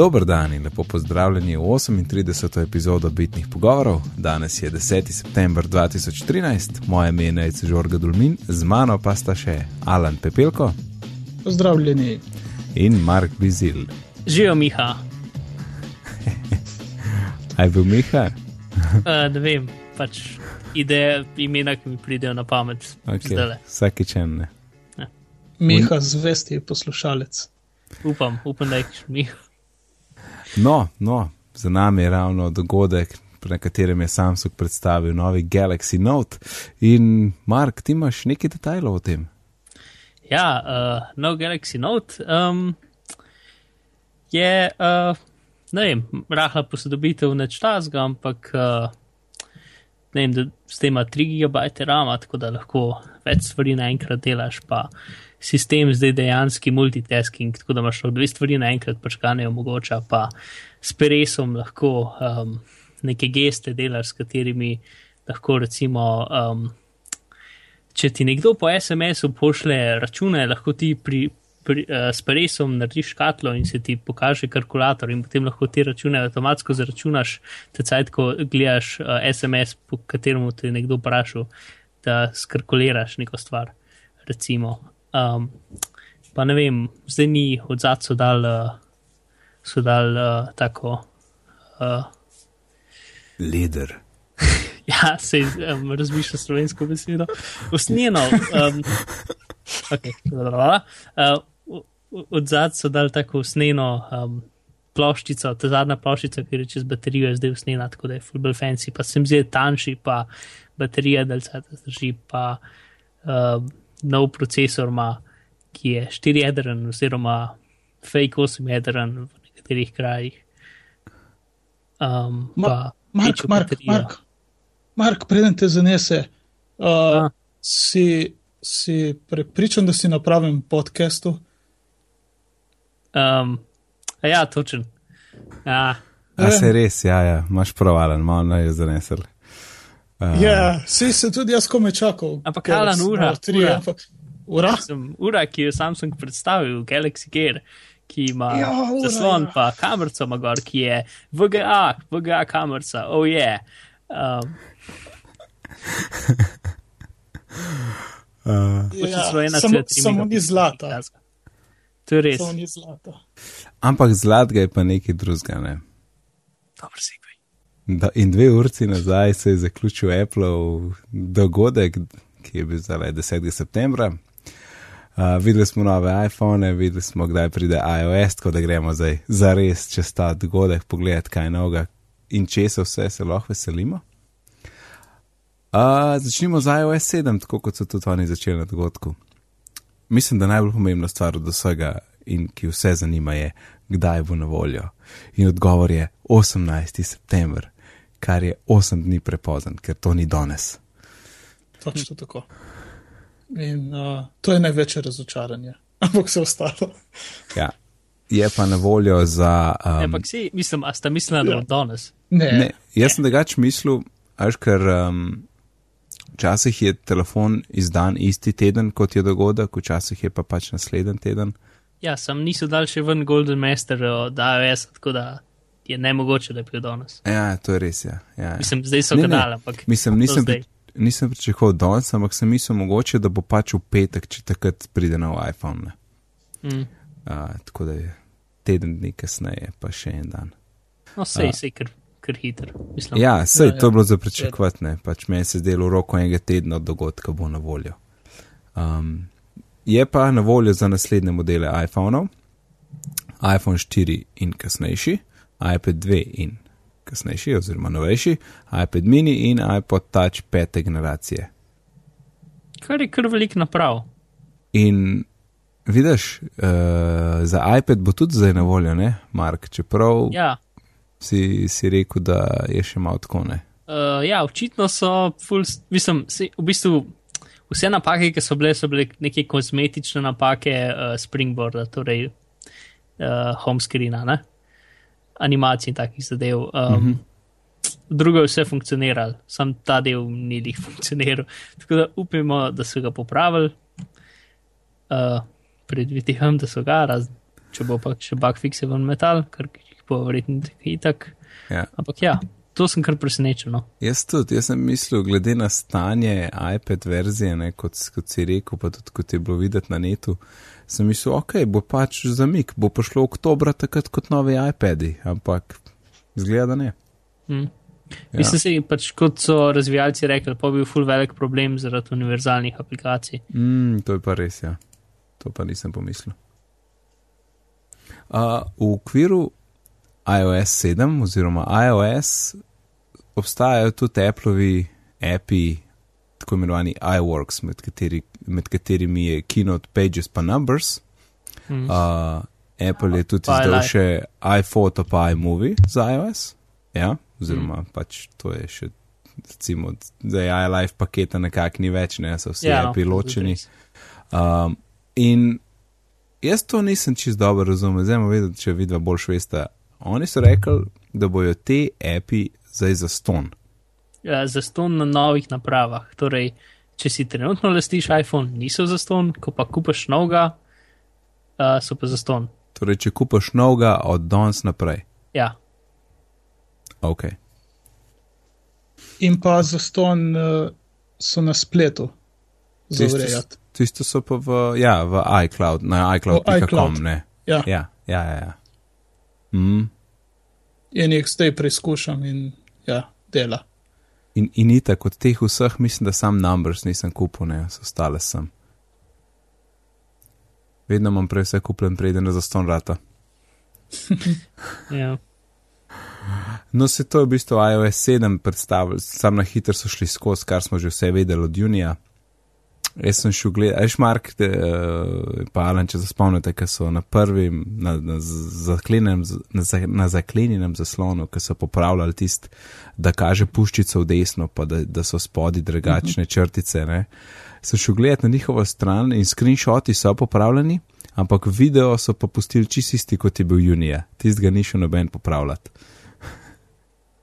Dober dan in lepo pozdravljeni v 38. epizodo Bitnih pogovorov. Danes je 10. september 2013, moje ime je Žorga Dulmin, z mano pa sta še Alan Pepelko. Pozdravljeni. In Mark Bizil. Živijo Miha. Aj bil Miha? uh, ne vem, pač ideje, imena, ki mi pridejo na pamet. Okay. Vsake čem ne. Ja. Miha, zvesti poslušalec. Upam, upam, da je Miha. No, no, za nami je ravno dogodek, na katerem je Samsung predstavil novi Galaxy Note. In Mark, ti imaš nekaj detajlov o tem? Ja, uh, nov Galaxy Note um, je, uh, ne vem, rahla posodobitev nečtazga, ampak uh, ne vem, da s tem ima 3 GB RAM, tako da lahko več stvari naenkrat delaš. Pa sistem zdaj dejansko multitasking, tako da imaš dve stvari naenkrat, pač kaj ne omogoča, pa s peresom lahko um, neke geste delaš, s katerimi lahko recimo. Um, Če ti nekdo po SMS-u pošle račune, lahko ti pri, pri, uh, s peresom narediš škatlo in se ti pokaže kalkulator, in potem lahko te račune avtomatsko zaračunaš, te cajt, ko gledaš uh, SMS, po katerem te je nekdo vprašal, da skalkuliraš neko stvar. Recimo, Um, pa ne vem, zdaj ni od zadaj so dal, uh, so dal uh, tako. Uh, Lider. ja, se um, razmišlja slovensko besedo. Usnjeno. Um, okay, uh, od zadaj so dal tako usnjeno. Um, Ploščica, ta zadnja ploščica, ki je čez baterijo, je zdaj usnjena, tako da je full fancy, pa sem zdaj tanjši, pa baterija, se zdrži, pa uh, nov procesor ima, ki je 4-jedren, oziroma fake 8-jedren v nekaterih krajih. Um, Ma, Mark, Mark, Mark, Mark, preden te zanese, uh, si, si prepričan, da si na pravem podkastu? Um, ja, točen. Ja. A se res, ja, ja. imaš provalen, malo naj je zanesel. Uh, ja, si se tudi jaz kome čakal. Ampak Alan, ura, tri, ura. Ampak, ura? Sem, ura, ki jo Samsung predstavil, Galaxy Gear, ki ima ja, zaslon, ja. pa kamerco, gor, ki je VGA, VGA kamerca, oh je. Yeah. Um, uh, ja, samo, samo ni zlata. To je res. Ampak zlatega je pa nekaj drugega. Ne? Dobro si. In dve urci nazaj se je zaključil Apple dogodek, ki je bil zdaj 10. septembra. Uh, videli smo nove iPhone, videli smo, kdaj pride iOS, tako da gremo zdaj za res čez ta dogodek pogledati, kaj je novega in če se vse se lahko veselimo. Uh, začnimo z iOS 7, tako kot so tudi oni začeli na dogodku. Mislim, da najbolj pomembna stvar od vsega in ki vse zanima je, kdaj bo na voljo. In odgovor je 18. september kar je 8 dni prepozen, ker to ni danes. Točno tako. In uh, to je največje razočaranje, ampak vse ostalo. ja. Je pa na voljo za. Um, ampak si, mislim, a ste mislili, da je danes? Ne. ne. Jaz sem drugač mislil, až ker. Um, Včasih je telefon izdan isti teden, kot je dogodek, včasih je pa pač naslednji teden. Ja, sem niso dal še ven Golden Master od AWS, tako da je ne mogoče, da je bil danes. Ja, to je res. Ja. Ja, ja. Mislim, zdaj so kanale, ampak. Mislim, nisem, pri, nisem pričakoval danes, ampak sem mislil mogoče, da bo pač v petek, če takrat pride nov iPhone. Mm. Uh, tako da je teden dni kasneje, pa še en dan. No, sej, uh, sej, ker, ker hiter. Mislim. Ja, sej, ja, to je ja. bilo za pričakovati, pač meni se zdelo v roko enega tedna od dogodka bo na voljo. Um, je pa na voljo za naslednje modele iPhone-ov, iPhone 4 in kasnejši iPad 2 in kasnejši, oziroma novejši, iPad mini in iPod Touch pete generacije. Kar je kar velik naprav. In vidiš, uh, za iPad bo tudi zdaj na voljo, ne, Mark, čeprav ja. si, si rekel, da je še malo tako ne. Uh, ja, očitno so, full, mislim, v bistvu vse napake, ki so bile, so bile neke kozmetične napake uh, Springboarda, torej uh, homescreena, ne animacij in takih zadev. Um, mm -hmm. Drugo je vse funkcioniralo, sam ta del ni jih funkcioniral. Tako da upamo, da so ga popravili. Uh, Predvidevam, da so ga razen. če bo pa še bug fixe v metal, ker jih bo verjetno itak. Ja. Ampak ja, to sem kar presenečen. No. Jaz tudi, jaz sem mislil, glede na stanje iPad verzije, ne, kot, kot si rekel, pa tudi kot je bilo videti na netu, sem mislil, ok, bo pač zamik, bo prišlo oktobra takrat kot novi iPadi, ampak zgleda, da ne. Mm. Ja. Mislim si, pač kot so razvijalci rekli, pa bi bil full velik problem zaradi univerzalnih aplikacij. Mm, to je pa res, ja. To pa nisem pomislil. Uh, v okviru iOS 7 oziroma iOS obstajajo tudi Appleovi API, tako imenovani iWorks, med, kateri, med katerimi je Keynote Pages pa Numbers. Mm. Uh, Apple je tudi izdal še iPhoto pa iMovie za iOS. Ja, oziroma mm. pač to je še, recimo, da je iLife paketa nekako ni več, ne, so vsi ja, no, ločeni. Um, in jaz to nisem čist dobro razumel, zdaj moramo vedeti, če vidva bolj švesta. Oni so rekli, da bojo te API zdaj za ston. Ja, za ston na novih napravah. Torej, če si trenutno lestiš iPhone, niso za ston, ko pa kupaš novega, uh, so pa za ston. Torej, če kupaš novega od danes naprej. Ja. Ok. In pa za ston uh, so na spletu. Zavrejati. Tisto so pa v, ja, v iCloud, na iCloud.com, iCloud. ne. Ja, ja, ja. ja, ja. Mm. In jih zdaj preizkušam in ja, dela. In, in itak od teh vseh, mislim, da sam numbers nisem kupil, ne, ostale sem. Vedno imam prej vse kupljen, preden za ston rata. ja. No, se to je v bistvu iOS 7 predstavljal, sam na hitro so šli skozi, kar smo že vse vedeli od junija. Jaz sem šel gledati, ajš Mark, te, uh, pa Alan, če se spomnite, ki so na prvem, na, na, zaklenem, na, na zaklenjenem zaslonu, ki so popravljali tist, da kaže puščico v desno, pa da, da so spodi drugačne -huh. črtice. Ne? Sem šel gledati na njihovo stran in screenshoti so popravljeni, ampak video so pa pustili čisti, kot je bil junija. Tist ga ni šel noben popravljati.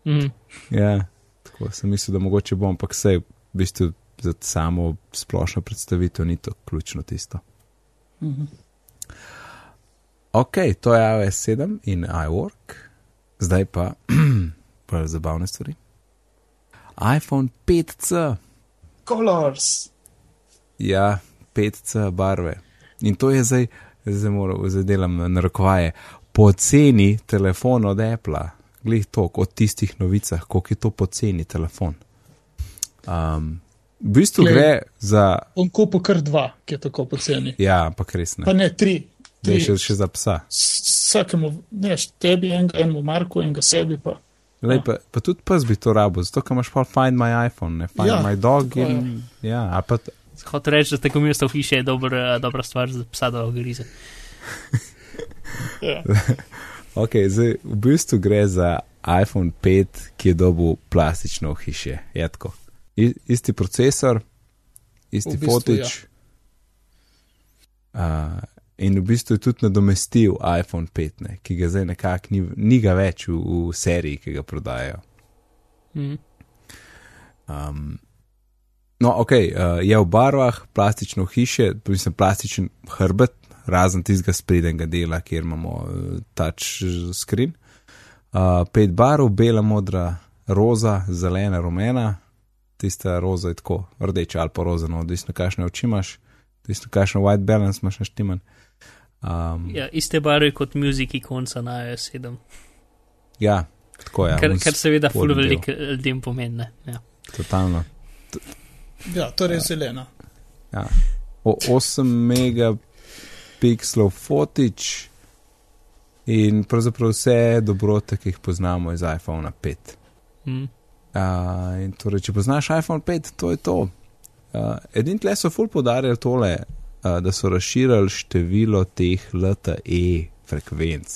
Mm. Ja, tako sem mislil, da mogoče bom, ampak vse v bistvu za samo splošno predstavitev ni to ključno tisto. -hmm. Ok, to je iOS 7 in iWork, zdaj pa prav zabavne stvari. iPhone 5C. Colors. Ja, 5C barve. In to je zdaj, zdaj moram, zdaj delam na rokovaje, poceni telefon od Apple glej to, o tistih novicah, koliko je to poceni telefon. Um, v bistvu glej, gre za. On kupu kar dva, ki je tako poceni. Ja, ampak res ne. Pa ne tri. Ne, še, še za psa. Vsakemu, ne, tebi, enega, enemu Marku, enega sebi pa. Lej, pa, pa tudi pes bi to rabo, zato ker imaš pa find my iPhone, ne find ja, my dog. In, ja, pa. Hoče reči, da tako mesto v hiši je dobra, dobra stvar za psa, da ga grize. ja. Ok, zdaj v bistvu gre za iPhone 5, ki je dobil plastično hiše. I, isti procesor, isti fotič. Ja. Uh, in v bistvu je tudi nadomestil iPhone 5, ne, ki ga zdaj nekako ni, ni ga več v, v seriji, ki ga prodajajo. Mm. Um, no, ok, uh, je v barvah plastično hiše, mislim, plastičen hrbet, razen tistega sprednjega dela, kjer imamo uh, touch screen. Uh, pet barov, bela, modra, roza, zelena, rumena, tista roza je tako rdeča ali pa roza, no, odvisno kakšne oči imaš, odvisno kakšno white balance imaš naštiman. Um, ja, iste barve kot muzik ikonca na S7. Ja, tako je. Kar, kar seveda ful veliko ljudem pomeni. Ja. Totalno. Ja, torej ja. zelena. Ja. O, 8 megapikslov fotič in pravzaprav vse dobrote, ki jih poznamo iz iPhone 5. Mm. Uh, torej, če poznaš iPhone 5, to je to. Uh, Edini tle so ful podarjali tole, uh, da so razširili število teh LTE frekvenc.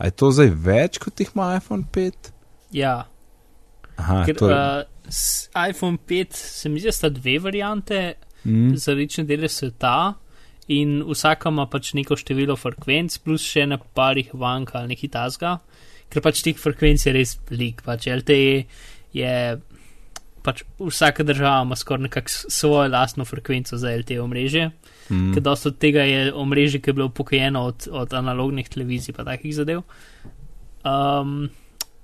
A je to zdaj več kot jih ima iPhone 5? Ja. Aha, Ker, torej. uh, iPhone 5 se mi zdi, da sta dve variante mm. za različne dele sveta in vsaka ima pač neko število frekvenc, plus še na parih vanka ali nekaj tasga, ker pač teh frekvenc je res velik. Pač LTE je pač vsaka država ima skoraj nekakšno svojo lastno frekvenco za LTE omrežje, mm. ker dosta od tega je omrežje, ki je bilo upokojeno od, od analognih televizij pa takih zadev. Um,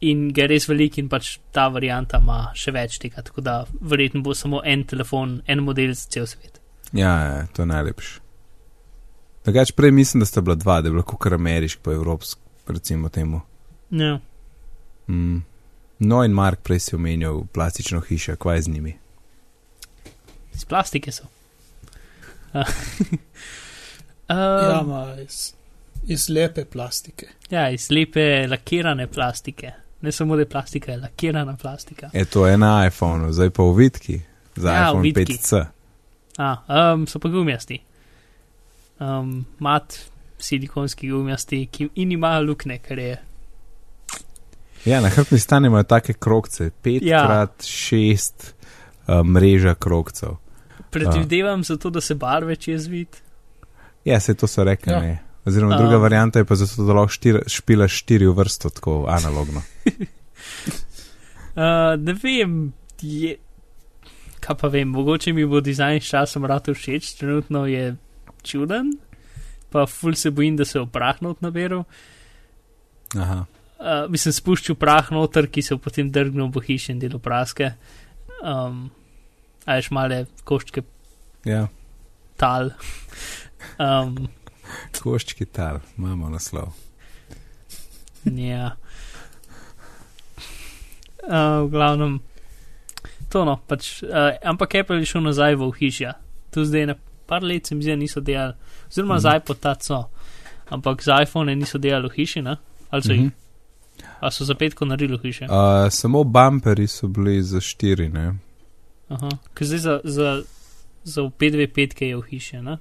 in ga je res velik in pač ta varianta ima še več tega, tako da verjetno bo samo en telefon, en model za cel svet. Ja, ja to je najlepši. Drugač prej mislim, da sta bila dva, da je bilo kar ameriški pa evropski, recimo temu. Ja. Mm. No in Mark prej si omenjal plastično hišo, kaj je z njimi? Iz plastike so. um, ja, ma, iz, iz lepe plastike. Ja, iz lepe lakirane plastike. Ne samo da je plastika, je lakirana plastika. Je to je na iPhonu, zdaj pa v vidki, za ja, iPhone 5C. A, um, so pa gumijasti. Um, mat silikonski gumijasti, ki in imajo lukne, kar je. Ja, na hrbtni strani imajo take krokce, 5x6 ja. uh, mreža krokcev. Predvidevam uh. zato, da se barve čez vid. Ja, se to so rekli. Ja. Oziroma, uh. druga varianta je pa zato, da lahko štir, špila štiri v vrsto, tako analogno. uh, ne vem, je, kaj pa vem, mogoče mi bo dizajn s časom rado všeč, trenutno je čuden, pa ful se bojim, da se oprahne od naberu. Aha. Uh, mislim, spuščal prah noter, ki se je potem drgnil v hiši in delo praske. Um, a ješ male koščke. Ja. Tal. Um, koščki tal, imamo naslov. Ja. Uh, v glavnem, to no, pač, uh, ampak Apple je šel nazaj v hišja. Tu zdaj na par let se mi zdi, niso delali, oziroma mm. za iPod taco, ampak za iPhone niso delali v hiši, ne? Ali so mm -hmm. jih? A so za petko naredili hiše? Uh, samo bumperi so bili za štiri, ne? Aha, ker zdaj za, za, za v P2 petke je v hiše, ne?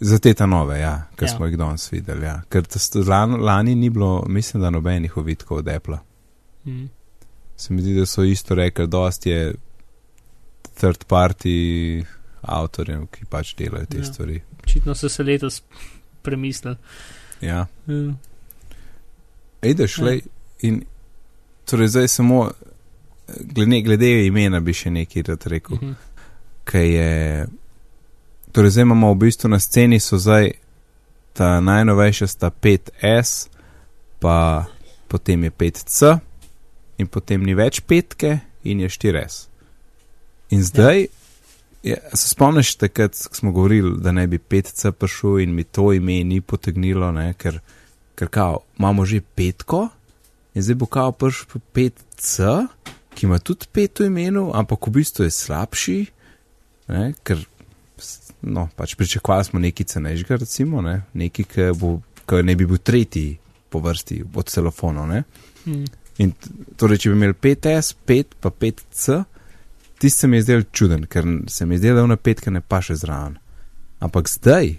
Za te ta nove, ja, ker ja. smo jih danes videli, ja. Ker lan, lani ni bilo, mislim, da nobenih ovitkov od Apple. Mm. Se mi zdi, da so isto rekli, dosti je third party avtorjev, ki pač delajo te ja. stvari. Očitno so se letos premislili. Ja. Mm. Ideš, le, in torej zdaj samo, glede, glede imena bi še nekaj rekel, -huh. kaj je, torej zdaj imamo v bistvu na sceni so zdaj ta najnovejša sta 5S, pa potem je 5C, in potem ni več petke in je 4S. In zdaj, ja. Ja, se spomniš, takrat smo govorili, da ne bi 5C prišel in mi to ime ni potegnilo, ne, ker ker kao, imamo že petko in zdaj bo kao prš 5C, ki ima tudi pet v imenu, ampak v bistvu je slabši, ne, ker no, pač pričakovali smo neki cenejšega, recimo, ne, neki, ki, bo, ki ne bi bil tretji po vrsti od telefonov. Hmm. In torej, če bi imeli 5S, 5 pa 5C, tisti se mi je zdel čuden, ker se mi je zdel, da ona petka ne pa še zraven. Ampak zdaj,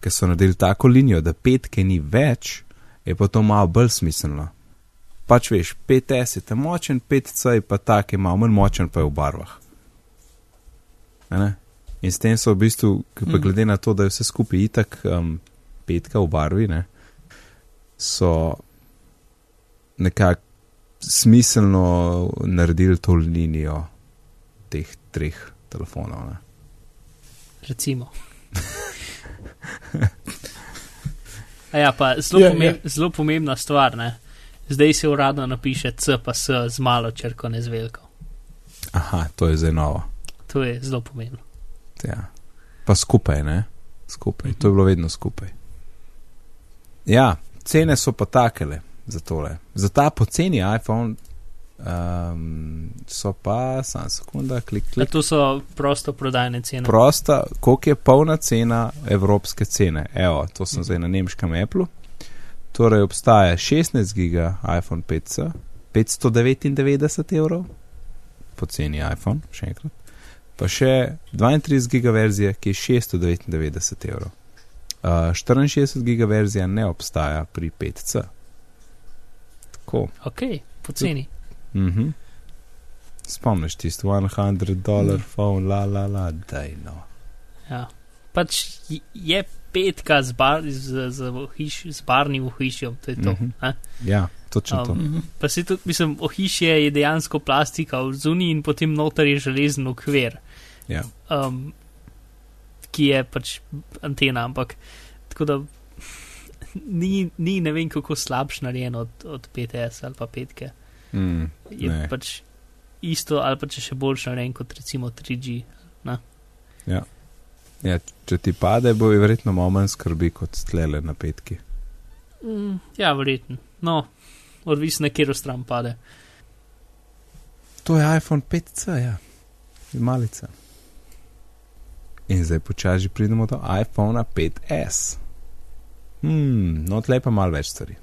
ker so naredili tako linijo, da petke ni več, je pa to malo bolj smiselno. Pač veš, 5S je tam močen, 5C je pa tak, je malo manj močen, pa je v barvah. Ne? In s tem so v bistvu, mm. glede na to, da je vse skupaj itak um, petka v barvi, ne, so nekako smiselno naredili to linijo teh treh telefonov. Ne. Recimo. ja, pa zelo, ja, pomemb, ja. zelo pomembna stvar. Ne? Zdaj se uradno napiše C pa S z malo črko, ne z veliko. Aha, to je zdaj novo. To je zelo pomembno. Ja. Pa skupaj, ne? Skupaj. To je bilo vedno skupaj. Ja, cene so pa takele za tole. Za ta poceni iPhone Um, so pa, samo sekunda, klik, klik. To so prosto prodajne cene. Prosta, koliko je polna cena evropske cene? Evo, to sem mm. zdaj na nemškem Apple. Torej obstaja 16 giga iPhone 5C, 599 evrov, poceni iPhone, še enkrat. Pa še 32 giga verzija, ki je 699 evrov. Uh, 64 giga verzija ne obstaja pri 5C. Tako. Ok, poceni. Tud, Mm -hmm. Spomniš tisti 100 dolarjev, mm. phone, la la la, da je no. Ja, pač je petka z, bar, z, z, hiš, z barnim vhišjem, to je to. Mm -hmm. Ja. Točno to. Um, pa se tudi, mislim, ohišje je dejansko plastika v zuni in potem noter je železen okvir, Ja. um, ki je pač antena, ampak tako da ni, ni ne vem kako slabš narejen od, od PTS ali pa petke. Mm, Je ne. pač isto ali pa če še boljš narejen kot recimo 3G. Ja, če ti pade, bo je verjetno malo manj skrbi kot stlele na petki. Mm, ja, verjetno. No, odvisno, na katero stran pade. To je iPhone 5C, ja, malica. In zdaj počasi pridemo do iPhona 5S. Hmm, no, tle pa malo več stvari.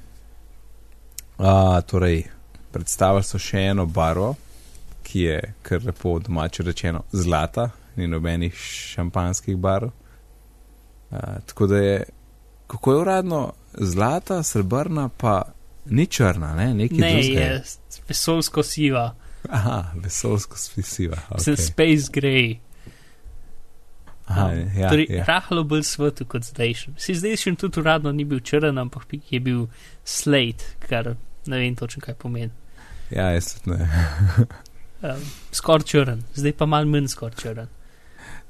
A, torej, predstavili so še eno barvo, ki je kar lepo domače rečeno zlata, ni nobenih šampanskih barv. A, tako da je, kako je uradno, zlata, srebrna, pa ni črna, ne, nekaj Ne, drugega. je vesolsko siva, Aha, vesolsko spisiva. okay. Okay. space grey. Aha, Um, ja, torej, ja. rahlo bolj svetu kot zdajšnji. Si zdajšnji tudi uradno ni bil črn, ampak je bil slate, kar ne vem točno kaj pomeni. ja, jaz tudi ne. Um, skoraj črn, zdaj pa mal manj skoraj črn.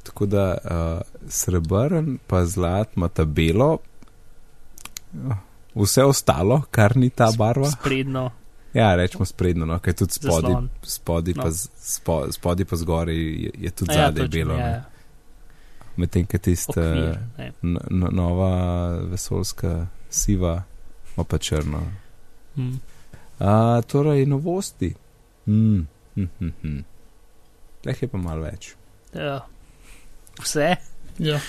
Tako da uh, srebrn pa zlat ima ta belo, uh, vse ostalo, kar ni ta barva. Spredno, Ja, rečemo sprednjo, no, kaj tudi Zaslon. spodaj, No. pa, spo, spodaj pa zgoraj je, je tudi a ja, zadaj točno, belo. ja, ja, Medtem, ko tista okvir, no, nova vesolska siva ima pa črno. Mm. A, torej, novosti. Mm, hm, hm, hm. Teh je pa malo več. Ja. Vse, Ja.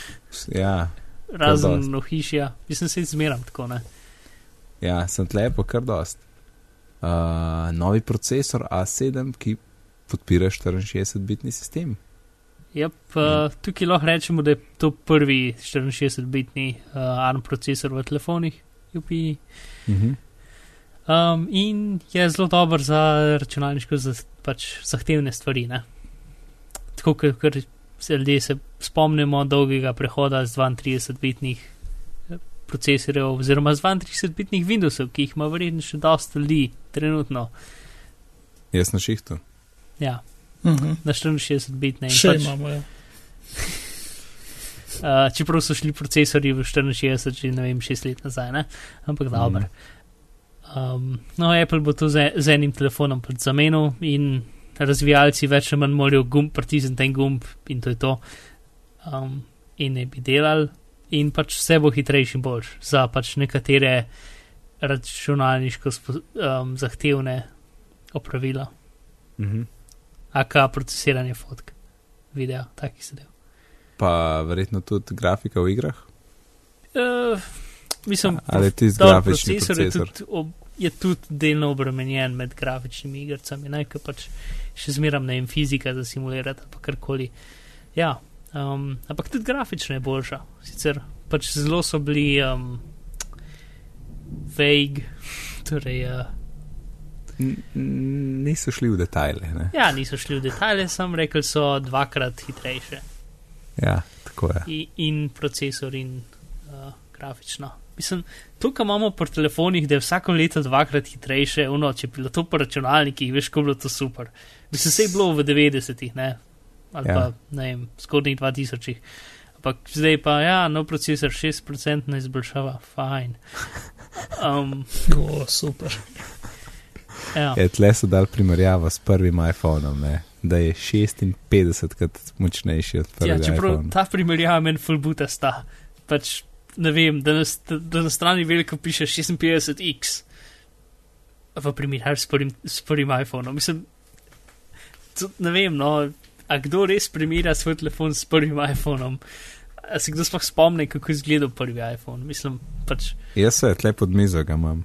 Ja, razen ohišja, mislim, se zmeram tako, ne. Ja, sem tle pa kar dost. Uh, novi procesor A7, ki podpira 64-bitni sistem. Yep, uh, tukaj lahko rečemo, da je to prvi 64-bitni uh, ARM procesor v telefonih, UPI. Uh -huh. Um, in je zelo dober za računalniško za, pač, zahtevne stvari. Ne? Tako kot ljudje se spomnimo dolgega prehoda z 32-bitnih eh, procesorjev, oziroma z 32-bitnih Windowsov, ki jih ima verjetno še dosta ljudi trenutno. Jaz na šihtu. Ja, Uh -huh. na 64-bitne. in Še pač, imamo, ja. Uh, čeprav so šli procesori v 64, že ne vem, 6 let nazaj, ne? ampak dobro. Um, no, Apple bo to z, z enim telefonom pač zamenil in razvijalci več ali manj morajo gumb, pritisniti ten gumb in to je to. Um, in ne bi delali, in pač vse bo hitrejši in boljš za pač nekatere računalniško um, zahtevne opravila, -huh. aka procesiranje fotk, video, takih zadev. Pa verjetno tudi grafika v igrah. Uh, mislim, Ali je tisti Dobro, grafični procesor procesor? tudi, ob, je tudi delno obremenjen med grafičnimi igricami, ne, ker pač še zmeram ne vem fizika za simulirati ali karkoli. Ja, um, ampak tudi grafično je boljša. Sicer pač zelo so bili um, vague, torej, uh, N- Niso šli v detajle. Ne? ja, niso šli v detalje, sam rekel so dvakrat hitrejše Ja, tako je. in, in procesor in uh, grafično. Mislim, tukaj imamo pri telefonih, da je vsako leto dvakrat hitrejše, uno, če bi bilo to po računalnikih, veš, kako bi bilo to super. Mislim, se je bilo v 90-ih, ne, ali Ja. ja. pa, ne vem, zgodnjih 2000-ih. Ampak zdaj pa, ja, nov procesor 6% izboljšava, fajn. Um, O, super. ja. Je, tle so dal primerjavo s prvim iPhonom, ne? da je 56 krat močnejši od ja, prvega. čeprav iPhona. ta primerjava meni fulbuta sta. Pač, ne vem, da na, da na strani veliko piše 56x. V primerjavi s prvim, s prvim iPhonom. Mislim, to, ne vem, no, a kdo res primerja svoj telefon s prvim iPhonom? A se kdo sploh spomni, kako je izgledal prvi iPhone? Mislim, pač, Jaz se tle pod mizo ga imam.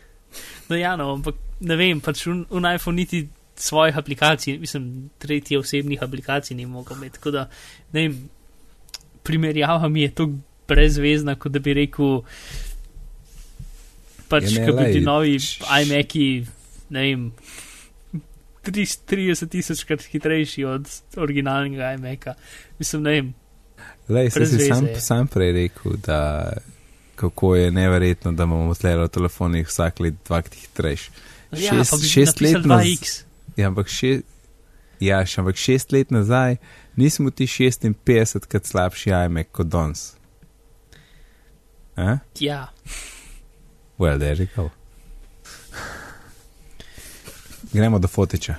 no ja, no, ampak ne vem, pač un, un iPhone niti svojih aplikacij, mislim, tretje osebnih aplikacij ni mogel imeti. Tako da, ne vem, primerjava mi je tako brezvezna, kot da bi rekel, pač, Ja, ne, ko bi ti novi iMac-i, ne vem, 30 tisočkrat hitrejši od originalnega iMac-a. Mislim, ne vem, Lej, se si sam, sam prej rekel, da kako je neverjetno, da imamo tle v telefonih vsak let dvakrat hitrejši. Ja, šest, šest let nazaj. Ja, ampak še, ja, še ampak šest let nazaj nismo ti 56 krat slabši iMac kot danes. Ja. Well, there you go. Gremo do fotiča.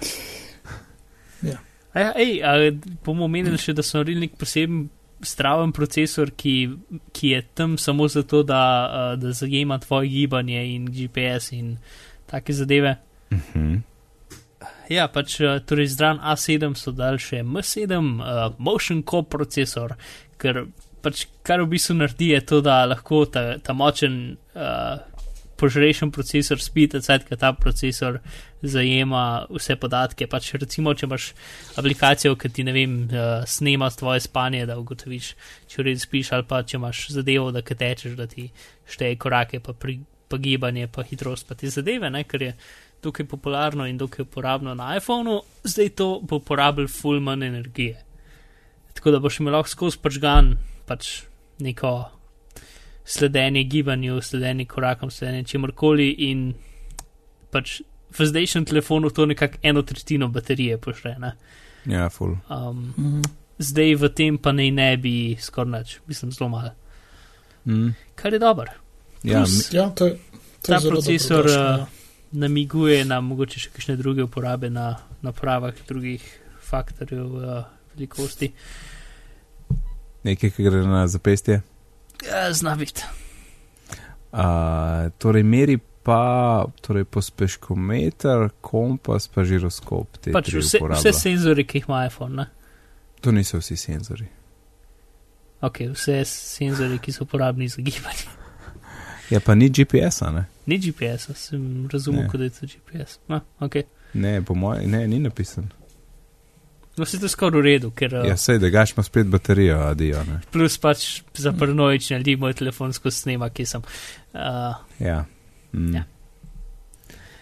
Ja. Ja, ej, bomo omenili še, da so naredili nek poseben straven procesor, ki, ki je tam samo zato, da, da zajema tvoje gibanje in GPS in take zadeve. Uh mhm. -huh. Ja, pač torej zdran A7 so dal še M7 uh, Motion Core procesor, ker pač kar v bistvu naredi je to, da lahko ta, ta močen uh, požrešen procesor spi, da ta procesor zajema vse podatke. Pač recimo, če imaš aplikacijo, ki ti ne vem, uh, snema tvoje spanje, da ugotoviš, če res spiš ali pa če imaš zadevo, da tečeš, da ti šteje korake, pa, pri, pa gibanje, pa hitrost, pa te zadeve, ne, ker je dokaj popularno in dokaj uporabno na iPhonu, zdaj to bo porabil full manj energije. Tako da boš imel lahko skozi pač gan, pač neko sledenje gibanju, sledenje korakom, sledenje čemorkoli in pač v zdajšnjem telefonu to nekako eno tretjino baterije pošle. Ne? Ja, full. Um, mm -hmm. Zdaj v tem pa naj ne bi skoraj nič, mislim zelo malo. Mm. Kar je dobro. Ja, ja, to je, to ta procesor uh, namiguje na mogoče še kakšne druge uporabe na napravah drugih faktorjev uh, velikosti. Nekaj, ki gre na zapestje. Ja, zna biti. Torej, meri pa torej pospeškometer, kompas, pa žiroskop. Pač vse, vse senzori, ki jih ima iPhone. Ne? To niso vsi senzori. Ok, vse senzori, ki so uporabni za gibanje. Ja, pa ni GPS-a, ne? Ni GPS-a, sem razumel, da je to GPS. No, okay. Ne, po mojem, ne, ni napisan. No, se to skoraj v redu, ker. Ja, sej, da gaš ima spet baterijo, adijo. Ne? Plus pač za paranoične ljudi moj telefon skozi snema, ki sem. Uh, ja. Mm. ja.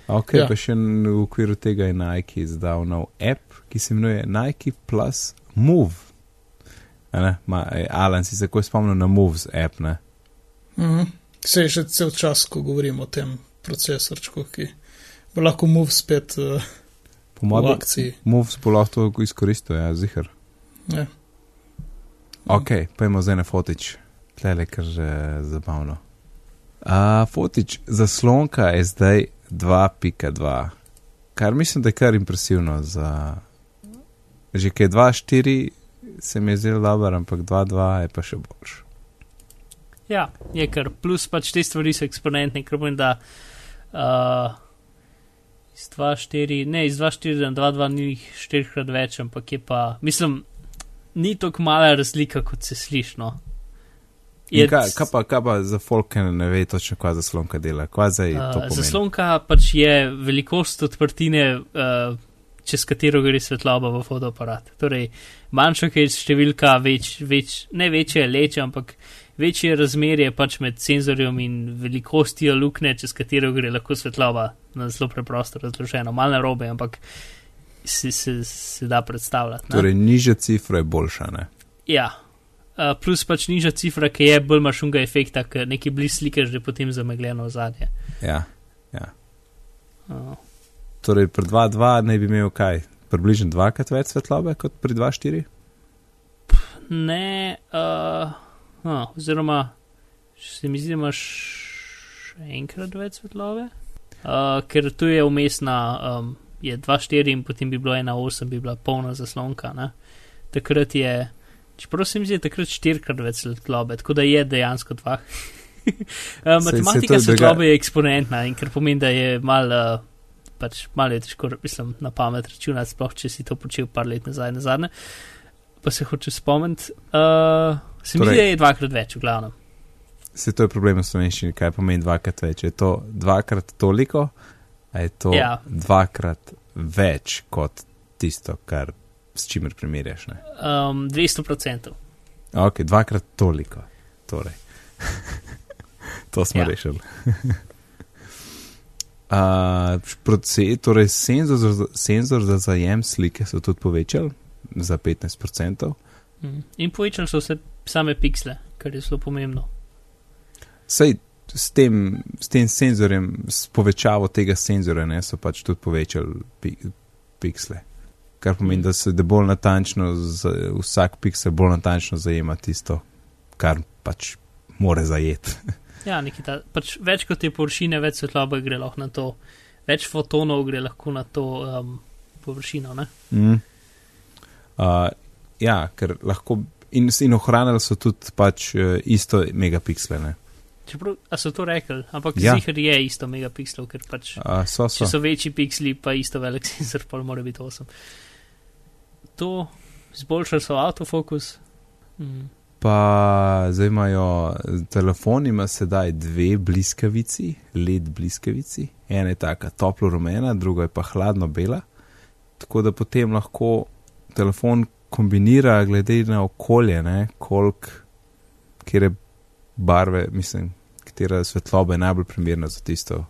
Ok, ja. pa še v okviru tega je Nike izdal nov app, ki se imenuje Nike Plus Move. Ma, Alan, si se tako spomnil na Moves app, ne? Mhm. Se je že cel čas, ko govorimo o tem procesorčku, ki bo lahko Move spet. Uh, Po mojem, Moves bo lahko to izkoristil, ja, zihar. Ja. Ok, pojmo zdaj na fotič, tle je kar že zabavno. Uh, fotič zaslonka je zdaj 2.2, kar mislim, da je kar impresivno. Za... Že kaj 2.4 se mi je zelo dobro, ampak 2.2 je pa še boljš. Ja, je kar plus pač te stvari so eksponentne, ker pomeni, da. Uh, iz 2-4, ne iz 2-4 na 2-2 ni jih štirikrat več, ampak je pa, mislim, ni tako mala razlika, kot se slišno. Je, kaj, kaj, pa, kaj pa za folk, ki ne ve točno, kaj zaslonka dela? Uh, zaslonka pač je velikost odprtine, uh, čez katero gre svetloba v fotoaparat. Torej, manjša je številka, več, več, ne večje je leče, ampak večje razmerje pač med senzorjem in velikostjo luknje, čez katero gre lahko svetloba, na zelo preprosto razloženo, malo robe, ampak se, se, se da predstavljati. Ne? Torej, nižja cifra je boljša, ne? Ja. Uh, plus pač nižja cifra, ki je bolj mašunga efekta, ker neki bliž slike že potem zamegljeno zadnje. Ja, ja. Uh. Torej, pri 2.2 naj bi imel kaj? Približno dvakrat več svetlobe kot pri 2.4? Ne, uh, No, oziroma, se mi zdi, da imaš enkrat več svetlobe. Uh, ker tu je umestna, um, je 2-4 in potem bi bilo 1-8, bi bila polna zaslonka. Ne? Takrat je, čeprav se mi zdi, takrat štirikrat več svetlobe, tako da je dejansko dva. uh, matematika svetlobe je eksponentna in ker pomeni, da je mal. Uh, Pač malo je težko, mislim, na pamet računati, sploh če si to počel par let nazaj, nazadnje. Pa se hoče spomniti. Uh, Se mi torej, zdi, da je dvakrat več, v glavnem. Se to je problem v slovenščini, kaj pomeni dvakrat več? Je to dvakrat toliko, ali je to ja. dvakrat več kot tisto, kar s čimer primerjaš? Um, 200%. Ok, dvakrat toliko. Torej. to smo ja. rešili. uh, torej senzor, senzor za zajem slike so tudi povečali za 15%. Mm. In povečali so se same piksle, kar je zelo pomembno. Sej s tem, s tem senzorjem, s povečavo tega senzora, ne, so pač tudi povečali pi, piksle. Kar pomeni, da se da bolj natančno, z, vsak piksel bolj natančno zajema tisto, kar pač more zajeti. ja, nekaj ta, pač več kot te površine, več svetlobe gre lahko na to, več fotonov gre lahko na to um, površino. Mm. Uh, ja, ker lahko in, in ohranili so tudi pač uh, isto megapiksle. Ne? Čeprav so to rekli, ampak ja. zihar je isto megapikslov, ker pač. A, so, so. Če so večji piksli, pa isto velik senzor, pa mora biti 8. To zboljšali so autofokus. Mm. Pa zdaj imajo telefon, ima sedaj dve bliskavici, led bliskavici. Ena je taka toplo rumena, druga je pa hladno bela. Tako da potem lahko telefon kombinira glede na okolje, koliko, kjer je barve, mislim, katera svetloba je najbolj primerna za tisto.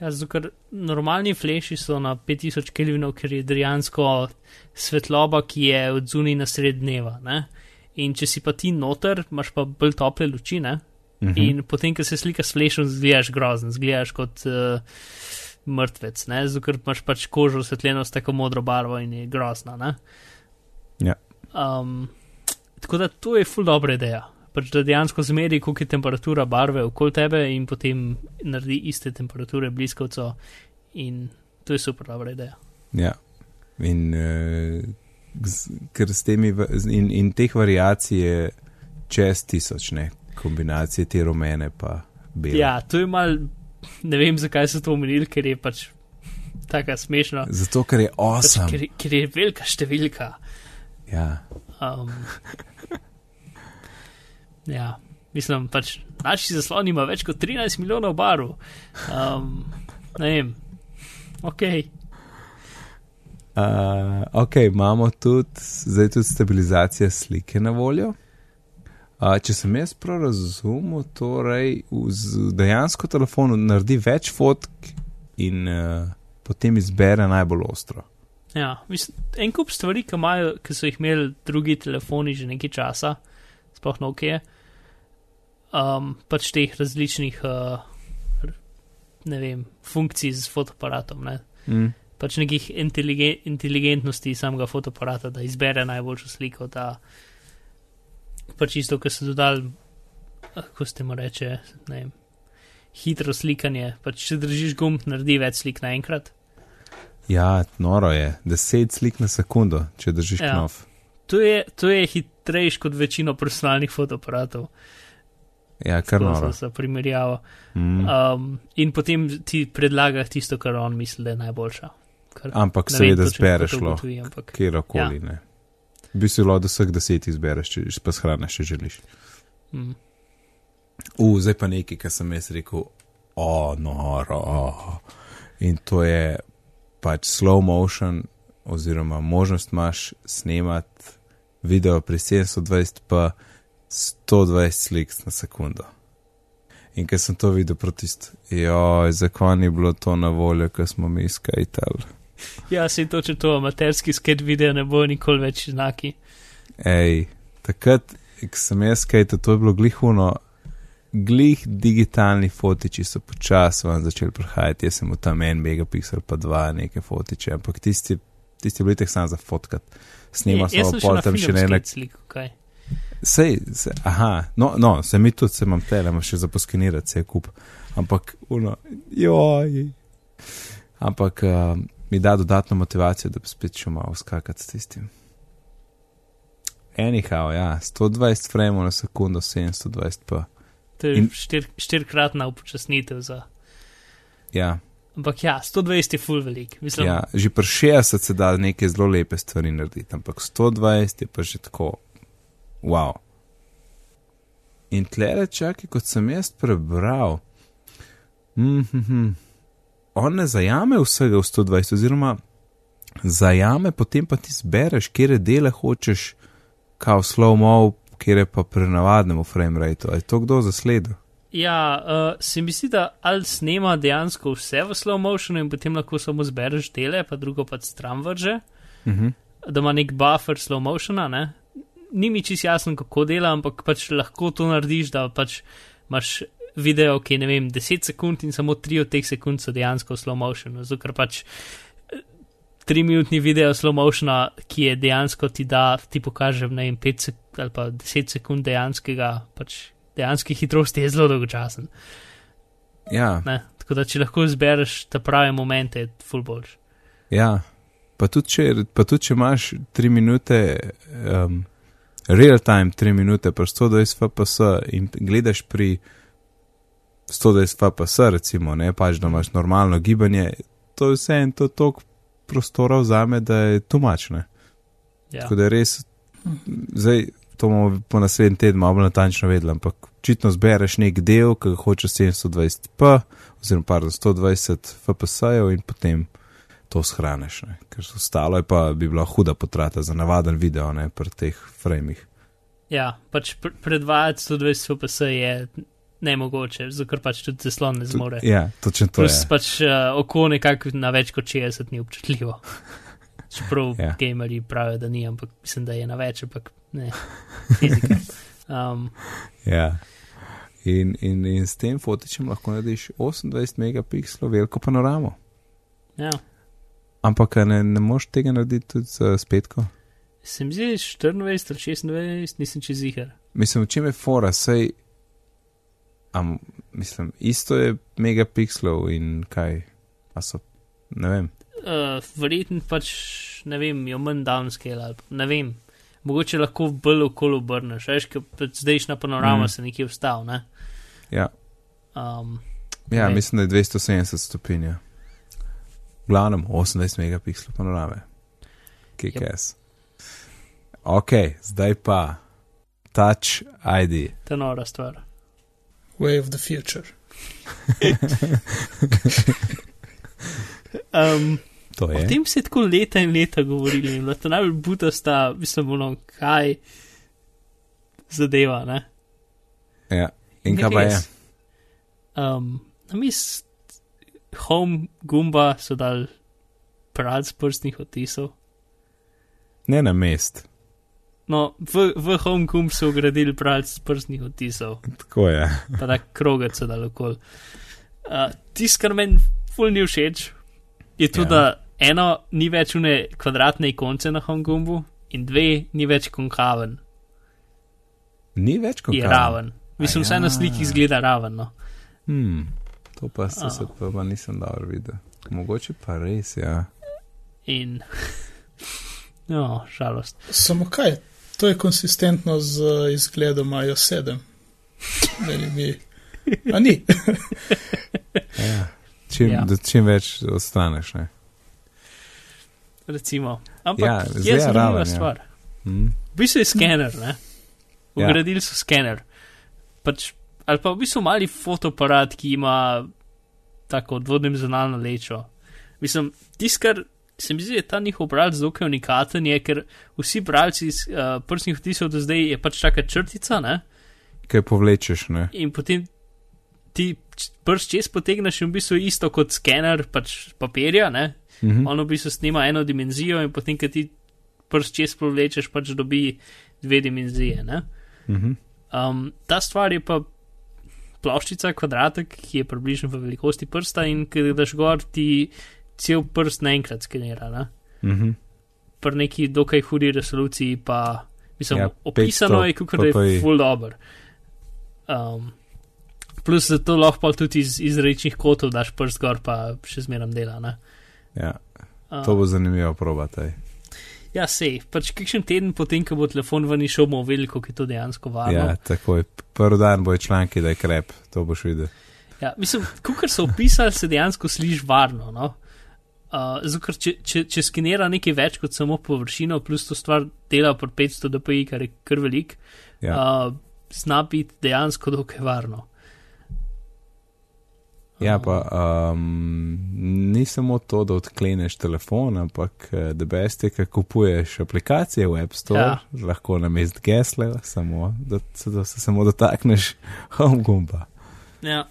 Ja, zato, ker normalni fleši so na 5000 kelvinov, ker je dejansko svetloba, ki je od zunaj na sred dneva. Ne? In če si pa ti noter, imaš pa bolj tople luči. Uh mhm. -huh. In potem, ko se slika s flešom, zgledaš grozen, zgledaš kot uh, mrtvec, zato ker imaš pač kožo osvetljeno s tako modro barvo in je grozna. Ja. Um, tako da to je full dobra ideja pač da dejansko zmeri, koliko je temperatura barve okoli tebe in potem naredi iste temperature bliskovcev. In to je super dobra ideja. Ja, in uh, ker s temi in, in teh variacij je čez tisoč, ne kombinacije te rumene pa bele. Ja, to je mal, ne vem, zakaj so to omenili, ker je pač tako smešno. Zato, ker je osem. Pač, ker, ker je velika številka. Ja. Um, Ja, mislim, pač naši zaslon ima več kot 13 milijonov barov. Um, ne vem, ok. Uh, ok, imamo tudi, zdaj tudi stabilizacijo slike na voljo. Uh, če sem jaz prav razumel, torej v dejansko telefonu naredi več fotk in uh, potem izbere najbolj ostro. Ja, mislim, en kup stvari, ki, imajo, ki so jih imeli drugi telefoni že nekaj časa, sploh no ok. Je um, pač teh različnih, uh, ne vem, funkcij z fotoaparatom. Ne? Mm. Pač nekih inteligen inteligentnosti samega fotoaparata, da izbere najboljšo sliko. Da, pač isto, kar so dodali, kako se mu reče, ne vem, hitro slikanje. Pač če držiš gumb, naredi več slik naenkrat. Ja, noro je, deset slik na sekundo, če držiš ja. knov. To je, to je hitrejš kot večino personalnih fotoaparatov. Ja, kar noro. Za primerjavo. Mm. Um, in potem ti predlaga tisto, kar on misli, da je najboljša. Kar, ampak seveda zbereš lo, kjerkoli ja. ne. Bi si lo, da vseh deset izbereš, če pa shraniš, če želiš. Mm. U, zdaj pa nekaj, kar sem jaz rekel, o, noro. Oh. In to je pač slow motion, oziroma možnost imaš snemati video pri 720 pa. 120 slik na sekundo. In ker sem to videl proti joj, zakon je bilo to na voljo, ker smo mi skajtali. Ja, se to, če to amaterski sket video ne bo nikoli več znaki. Ej, takrat, ko sem jaz skajtal, to je bilo glihuno, glih digitalni fotiči so počasi vam začeli prihajati, jaz sem v tam en megapixel, pa dva neke fotiče, ampak tisti, tisti bili teh sam za fotkat. Snima samo pol tam še ne nek. Slik, okay. Sej, se, aha, no, no, se mi tudi se imam telema še za poskenirati, se je kup. Ampak, uno, joj. Ampak uh, mi da dodatno motivacijo, da bi spet šel malo skakati s tistim. Anyhow, ja, 120 frame na sekundo, 720 pa. To je štir, štirkratna upočasnitev za. Ja. Ampak ja, 120 je full velik. Mislim, ja, že pri 60 se da neke zelo lepe stvari narediti, ampak 120 je pa že tako wow. In tle čakaj, kot sem jaz prebral, mm -hmm, on ne zajame vsega v 120, oziroma zajame, potem pa ti zbereš, kje dele hočeš, kao slow mo, kje pa prenavadnemu frame rateu. Je to kdo zasledil? Ja, uh, se mi zdi, da ali snema dejansko vse v slow motionu in potem lahko samo zbereš dele, pa drugo pa stran vrže, uh mhm. -huh. da ima nek buffer slow motiona, ne? ni mi čist jasno, kako dela, ampak pač lahko to narediš, da pač imaš video, ki je ne vem, 10 sekund in samo 3 od teh sekund so dejansko slow motion, zato ker pač 3 minutni video slow motiona, ki je dejansko ti da, ti pokaže, ne vem, 5 sekund ali pa 10 sekund dejanskega, pač dejanske hitrosti je zelo dolgočasen. Ja. Ne? Tako da, če lahko izbereš te prave momente, je full boljš. Ja, pa tudi, če, pa tudi če imaš 3 minute, um, real time 3 minute, pa 120 fps in gledaš pri 120 fps, recimo, ne pač, da imaš normalno gibanje, to je vse en to tok prostora vzame, da je tumačne. Ja. Tako da je res, zdaj to bomo po naslednjem tednu malo natančno vedeli, ampak očitno zbereš nek del, ki ga hočeš 720p, oziroma pardon, 120 fps-jev in potem to shraniš, ne? ker ostalo je pa bi bila huda potrata za navaden video, ne pri teh framih. Ja, pač pr predvajati 120 fps je nemogoče, zato pač tudi zaslon ne zmore. Ja, točno to. Plus pač uh, oko nekako na več kot 60 ni občutljivo. Čeprav ja. gamerji pravijo, da ni, ampak mislim, da je na več, ampak ne. Fizika. Um, ja. In, in, in s tem fotičem lahko narediš 28 megapikslov veliko panoramo. ja. Ampak ne, ne moš tega narediti tudi z spetko? Se mi zdi 24 ali 26, nisem čez jihar. Mislim, v čem je fora, sej, am, mislim, isto je megapikslov in kaj, a so, ne vem. Uh, Verjetno pač, ne vem, jo manj downscale ali ne vem. Mogoče lahko bolj okolo obrneš, veš, pač zdaj na panorama Mm. se nekje vstal, ne? Ja, Um, ja Ne. mislim, da je 270 stopinj. ja. V glavnem 28 megapikslov panorame. KKS. Ok, zdaj pa Touch ID. to je nora stvar. Way of the future. Um, To o je. tem se je tako leta in leta govorili in bilo to najbolj butasta, mislim, ono, kaj zadeva, ne? Ja. In kaj pa je? Um, Namest home gumba so dal prad prstnih odtisov. Ne na mest. No, v, v home gumb so ugradili prad prstnih odtisov, Tako je. pa da krogec so dal okol. Uh, Tisto, kar meni ful ni všeč, je to, ja. da eno ni več une kvadratne ikonce na gumbu in dve ni več konkaven, Ni več kot je raven. Mislim, A vsaj na ja. sliki izgleda raven. No. Hmm, to pa se A. oh. pa, pa nisem dobro videl. Mogoče pa res, ja. In, no, žalost. Samo kaj, to je konsistentno z izgledom iOS 7. Meni mi. A ni. ja. Čim, Ja. ja. čim več ostaneš. Ne? Recimo. Ampak Ja, ja, je zanimiva raven, ja. stvar. Hmm. V bistvu je skener, ne? Ja. Ugradili so skener. Pač, ali pa v bistvu mali fotoaparat, ki ima tako dvodnem zonalno lečo. Mislim, tisto, kar se mi zdi, je ta njihov bralec dokaj unikaten, je, ker vsi bralci iz uh, prstnih odtisov do zdaj je pač taka črtica, ne? Kaj povlečeš, ne? In potem ti prst čez potegneš in v bistvu isto kot skener pač papirja, ne? Mhm. On v bistvu snima eno dimenzijo in potem, ko ti prst čez povlečeš, pač dobi dve dimenzije. Ne? Mhm. Um, ta stvar je pa ploščica, kvadratek, ki je približno v velikosti prsta in ki daš gor, ti cel prst naenkrat skenira. Ne? Mhm. Pri neki dokaj hudi resoluciji pa, mislim, Ja, opisano 500 je, kako da je full dobro. Um, plus zato lahko pa tudi iz, iz rečnih kotov daš prst gor, pa še zmeram dela. Ne? Ja, to bo zanimivo probati. Ja, sej, pač kakšen teden potem, ko bo telefon ven išel, bomo videli, kako je to dejansko varno. Ja, tako je. Prvi dan bojo članki, da je krep, to boš videl. Ja, mislim, kar so opisali, se dejansko sliši varno. No? Uh, zato, če, če, če skenira nekaj več kot samo površino, plus to stvar dela pod 500 dpi, kar je kar velik, ja. uh, zna biti dejansko dokaj varno. Ja, pa um, ni samo to, da odkleneš telefon, ampak da best je, ko kupuješ aplikacije v App Store, ja. Lahko na mest gesle, samo da, da se samo dotakneš home gumba. Ja,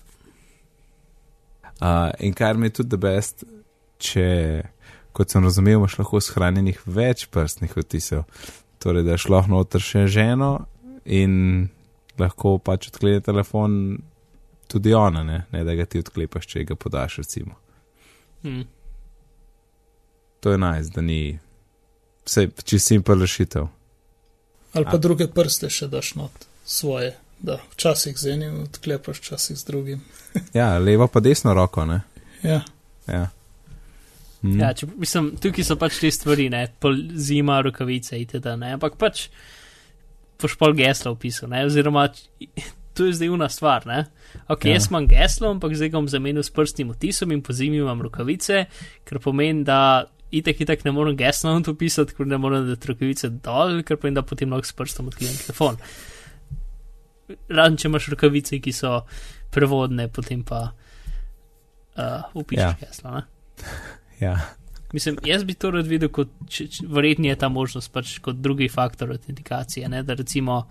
Uh, in kar mi je tudi best, če, kot sem razumel, imaš lahko shranjenih več prstnih odtisov. Torej, da šlo noter še ženo in lahko pač odklene telefon tudi ona, ne, ne da ga ti odklepaš, če ga podaš, recimo. Hmm. To je naj, da ni vse čist simpel rešitev. Ali pa A. druge prste še daš not svoje, da včasih z enim odklepaš, včasih z drugim. ja, levo pa desno roko, ne? Ja. ja. Mm. Ja, če, mislim, tukaj so pač te stvari, ne, zima, rokavice itd. Ampak pač boš pol geslo opisal, ne, oziroma to je zdaj una stvar, ne. Ok, ja. jaz imam geslo, ampak zdaj ga bom zamenil s prstnim otisom in po zimi imam rokavice, ker pomeni, da itek itek ne morem geslo na to pisati, ker ne morem da rokavice dol, ker pomeni, da potem lahko s prstom odkrijem telefon. Razen, če imaš rokavice, ki so prevodne, potem pa uh, upišeš ja. geslo. Ja. Mislim, jaz bi to rad videl kot verjetno je ta možnost, pač kot drugi faktor autentikacije. Ne? Da recimo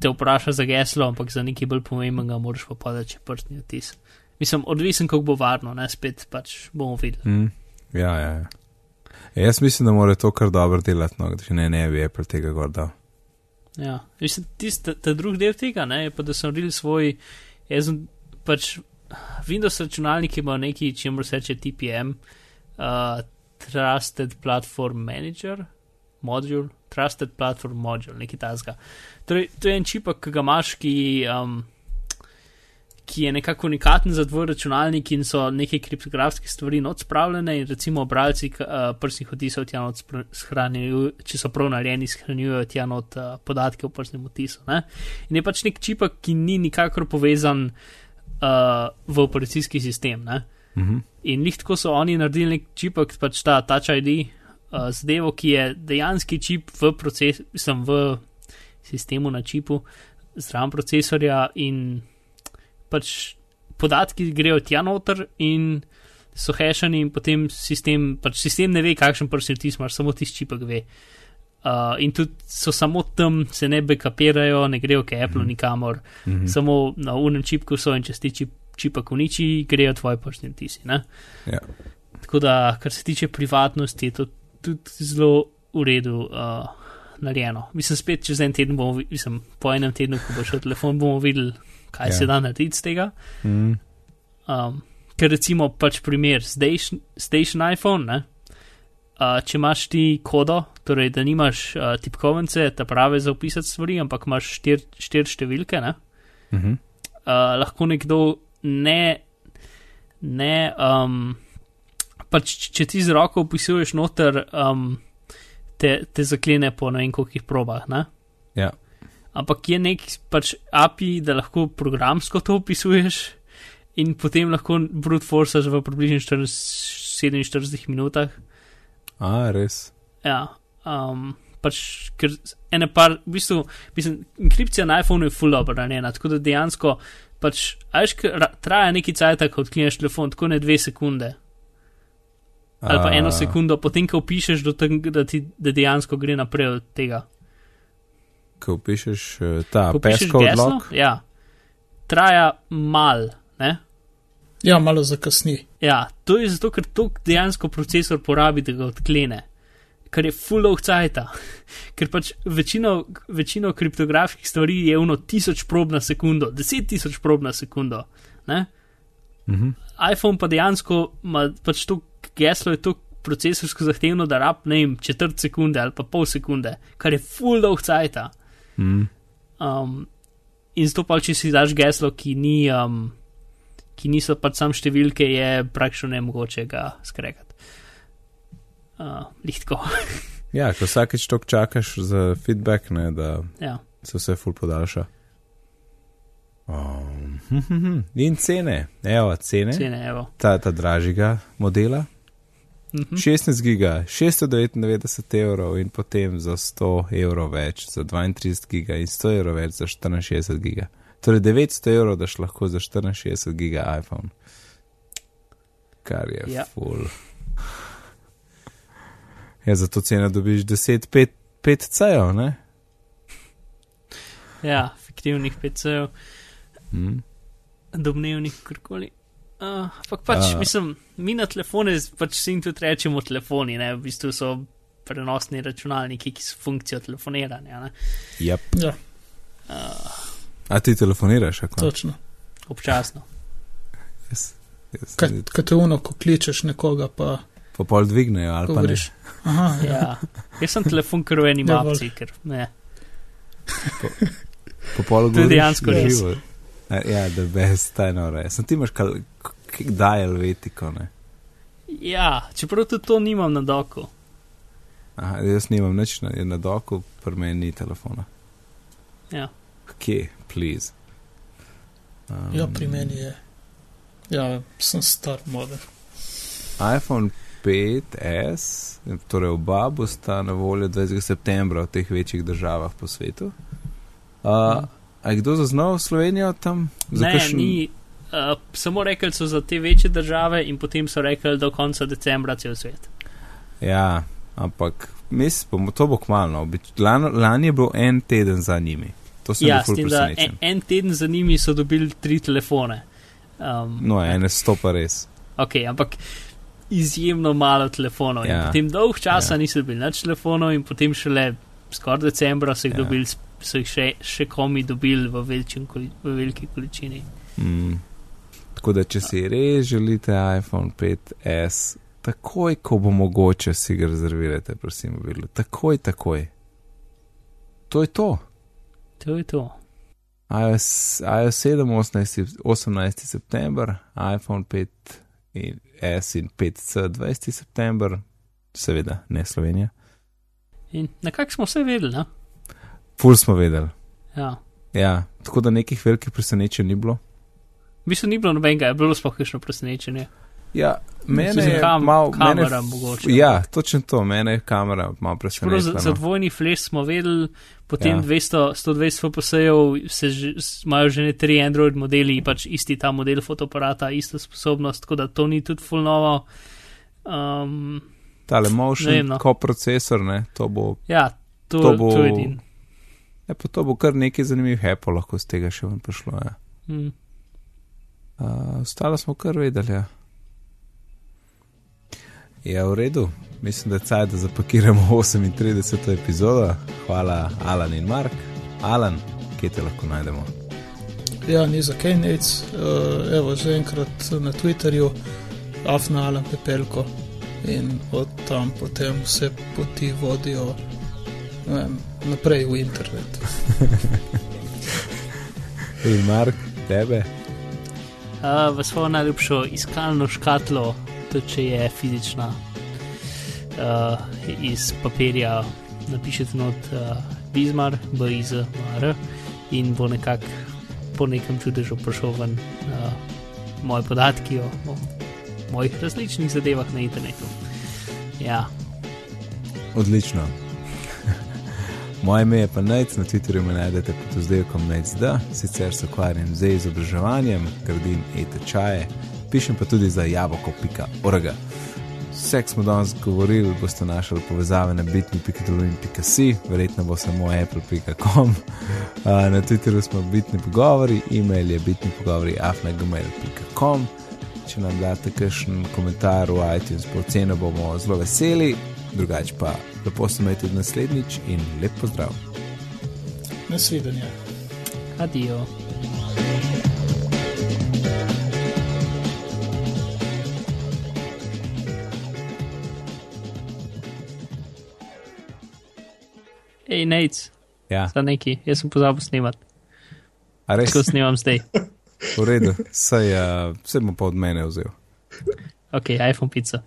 te vpraša za geslo, ampak za nekaj bolj pomembnega moraš pa podati prstni odtis. Mislim, odvisen, kako bo varno, ne spet pač bomo videli. Mm. Ja, ja, ja. E, jaz mislim, da mora to kar dobro delati, no, da ne, ne bi Apple tega gorda. Ja, mislim, tisti, ta drugi del tega, ne, je pa, da sem naredil svoj, jaz sem pač Windows računalniki imajo neki, če jim reče TPM, uh, Trusted Platform Manager, modul, Trusted Platform Module, nekaj tasga. Torej, to je en čip, ki ga imaš, ki, um, ki je nekako unikaten za tvoj računalnik in so neke kriptografske stvari not spravljene in recimo bralci uh, prstnih odtisov tja not shranjujo, če so prav narejeni, shranjujo tja not uh, podatke o prstnem odtisu. Ne? In je pač nek čip, ki ni nikakor povezan uh, v operacijski sistem. Uh mhm. In njih tako so oni naredili nek čip, pač ta Touch ID, uh, zadevo, ki je dejanski čip v procesu, sem v sistemu na čipu, zraven procesorja in pač podatki grejo tja noter in so hešani in potem sistem, pač sistem ne ve, kakšen prsti ti imaš, samo tisti čipek ve. Uh, in tudi so samo tam, se ne backupirajo, ne grejo k Apple mm nikamor, mm -hmm. samo na unem čipku so in če ti čip, čipak uniči, grejo tvoji prstni vtisi. Ja. Tako da, kar se tiče privatnosti, je to tudi zelo v redu uh, narejeno. Mislim, spet čez en teden bomo, mislim, po enem tednu, ko bo šel telefon, bomo videli, kaj ja. se da narediti z tega. Mm um, ker recimo pač primer, station, station iPhone, ne? Uh, če imaš ti kodo, torej da nimaš uh, tipkovnice, ta prave za opisati stvari, ampak imaš štir, štir številke, uh -huh. uh, lahko nekdo ne, ne um, pač če ti z roko opisuješ noter, um, te, te zaklene po ne vem kolikih probah. Ne? Ja. Ampak je nek pač API, da lahko programsko to opisuješ in potem lahko brute force v približno 47 minutah. A, res. Ja, um, pač, ker ene par, v bistvu, mislim, enkripcija na iPhonu je full dobro narejena, tako da dejansko, pač, ajš, traja neki cajt, ko odkriješ telefon, tako ne dve sekunde. Ali pa eno sekundo, potem, ko pišeš, da ti da dejansko gre naprej od tega. Ko pišeš eh, ta peskov odlog? Ja, traja mal, ne? Ja, malo zakasni. Ja, to je zato, ker to dejansko procesor porabi, da ga odklene, kar je full of cajt. ker pač večino, večino kriptografskih stvari je uno tisoč prob na sekundo, deset tisoč prob na sekundo. Mhm. iPhone pa dejansko ima pač to geslo, je to procesorsko zahtevno, da rab ne vem četrt sekunde ali pa pol sekunde, kar je full of cajt. Mhm. Um, in zato pa, če si daš geslo, ki ni. Um, ki niso pač sam številke, je praktično ne mogoče ga skregati. Uh, Lihtko. ja, ko vsakeč tok čakaš za feedback, ne, da ja. se vse ful podaljša. Um, in cene, evo, cene. cene evo. Ta, ta dražjega modela. Mm -hmm. 16 giga, 699 evrov in potem za 100 evrov več, za 32 giga in 100 evrov več za 64 giga. Torej 900 evrov daš lahko za 64 giga iPhone. Kar je ja. full. Ja, za to ceno dobiš 10, 5 C-jev, ne? Ja, fiktivnih 5 C-jev. Hmm. Domnevnih, karkoli. Ampak uh, pač, uh. mislim, mi na telefone, pač si jim tudi rečemo telefoni, ne? V bistvu so prenosni računalniki, ki so funkcijo telefoniranja, ne? Yep. Ja. Uh, A ti telefoniraš, kako? Točno. Občasno. Yes. Yes. Kaj te uno, ko kličeš nekoga, pa. Pa pol dvignejo ali pa Govoriš. Aha, ja. Ja. Jaz sem telefon kar v eni Ja, mapci, ker ne. ne. Po pol To je dejansko res. Ja, da best, taj nore. Sem ti imaš kal, kak daj helvetiko, ne? Ja, čeprav tudi to nimam na doku. Aha, jaz nimam nič na, na doku, pri meni ni telefona. Ja. Kje, please. Um, ja, pri meni je. Ja, sem star model. iPhone 5S, torej oba bosta na voljo 20. septembra v teh večjih državah po svetu. Uh, a je kdo zaznal Slovenijo tam? Za Ne, kakšen- ni. Uh, samo rekli so za te večje države in potem so rekli do konca decembra cel svet. Ja, ampak mislim, to bo kmalo. Lani, lani je bil en teden za njimi. To sem Ja, bil s ful tem, da en, en teden za njimi so dobili tri telefone. Um, No, ene sto pa res. Ok, ampak izjemno malo telefonov. Ja. Ja. Potem dolg časa Ja. ja. niso dobili več telefonov, in potem šele skoraj decembra so jih, Ja. ja. dobili, so jih še, še komi dobili v, koli- v veliki količini. Mm. Tako da, če si res želite iPhone 5S, takoj, ko bo mogoče, si ga rezervirajte, prosim, mobilu. Takoj, takoj. To je to. To je to. iOS, iOS 7, 18, 18. september, iPhone 5S in 5C 20. september, seveda ne Slovenija. In nekako smo vse vedeli. Ne? Ful smo vedeli. Ja. Ja, tako da nekih velikih presenečenj ni bilo. V bistvu ni bilo nobenega, je bilo sploh kakšno presenečenje. Ja, mene je kam- malo. Mene, kamera mogoče. ja, točno to, mene je kamera malo Čeprav za, za presenetila. no. dvojni flash smo vedeli, potem Ja. ja. 200, 120 FPS-jev imajo že ne tri Android modeli, pač isti ta model fotoaparata, ista sposobnost, tako da to ni tudi full novo. Um, Tale motion, no. koprocesor, ne, to bo, ja, to, To bo- to edin. Ja, pa to bo kar nekaj zanimivih Apple lahko z tega še ven prišlo. Ja. Mm. Uh, ostalo smo kar vedeli. Ja. ja, v redu. Mislim, da je cajt, da zapakiramo 38. epizodo. Hvala, Alan in Mark. Alan, kje te lahko najdemo? Ja, ni za kaj nec. Uh, evo, zaenkrat na Twitterju, Afna Alan Pepelko in od tam potem vse poti vodijo ne vem, naprej v internet. In Mark, tebe. Uh, v svojo najljubšo iskalno škatlo, tudi če je fizična, uh, iz papirja napišete not uh, Bizmar, B-I-Z-M-A-R in bo nekako po nekem čudežu prišel ven uh, moje podatki o, o mojih različnih zadevah na internetu. Ja, Odlično. Moje ime je pa Nec, na Twitterju me najdete pod oddelkom NecD, sicer se ukvarjam z izobraževanjem, gradim e-tečaje, pišem pa tudi za jaboko.org. Vse, kar smo danes govorili, boste našli povezave na bitni.dolin.si, verjetno bo samo apple.com. Na Twitterju smo bitni pogovori, e-mail je bitni pogovori afnagmail.com. Če nam date kakšen komentar v iTunes, po oceno bomo zelo veseli, drugače pa lepo se imejte tudi naslednjič in lep pozdrav. Nasvidenje. adijo. Hej, Nec, Ja, za neki, jaz sem pozabil snemati. a res Tako snemam zdaj. v redu, saj uh, se bom pa od mene vzel. Ok, iPhone pizza.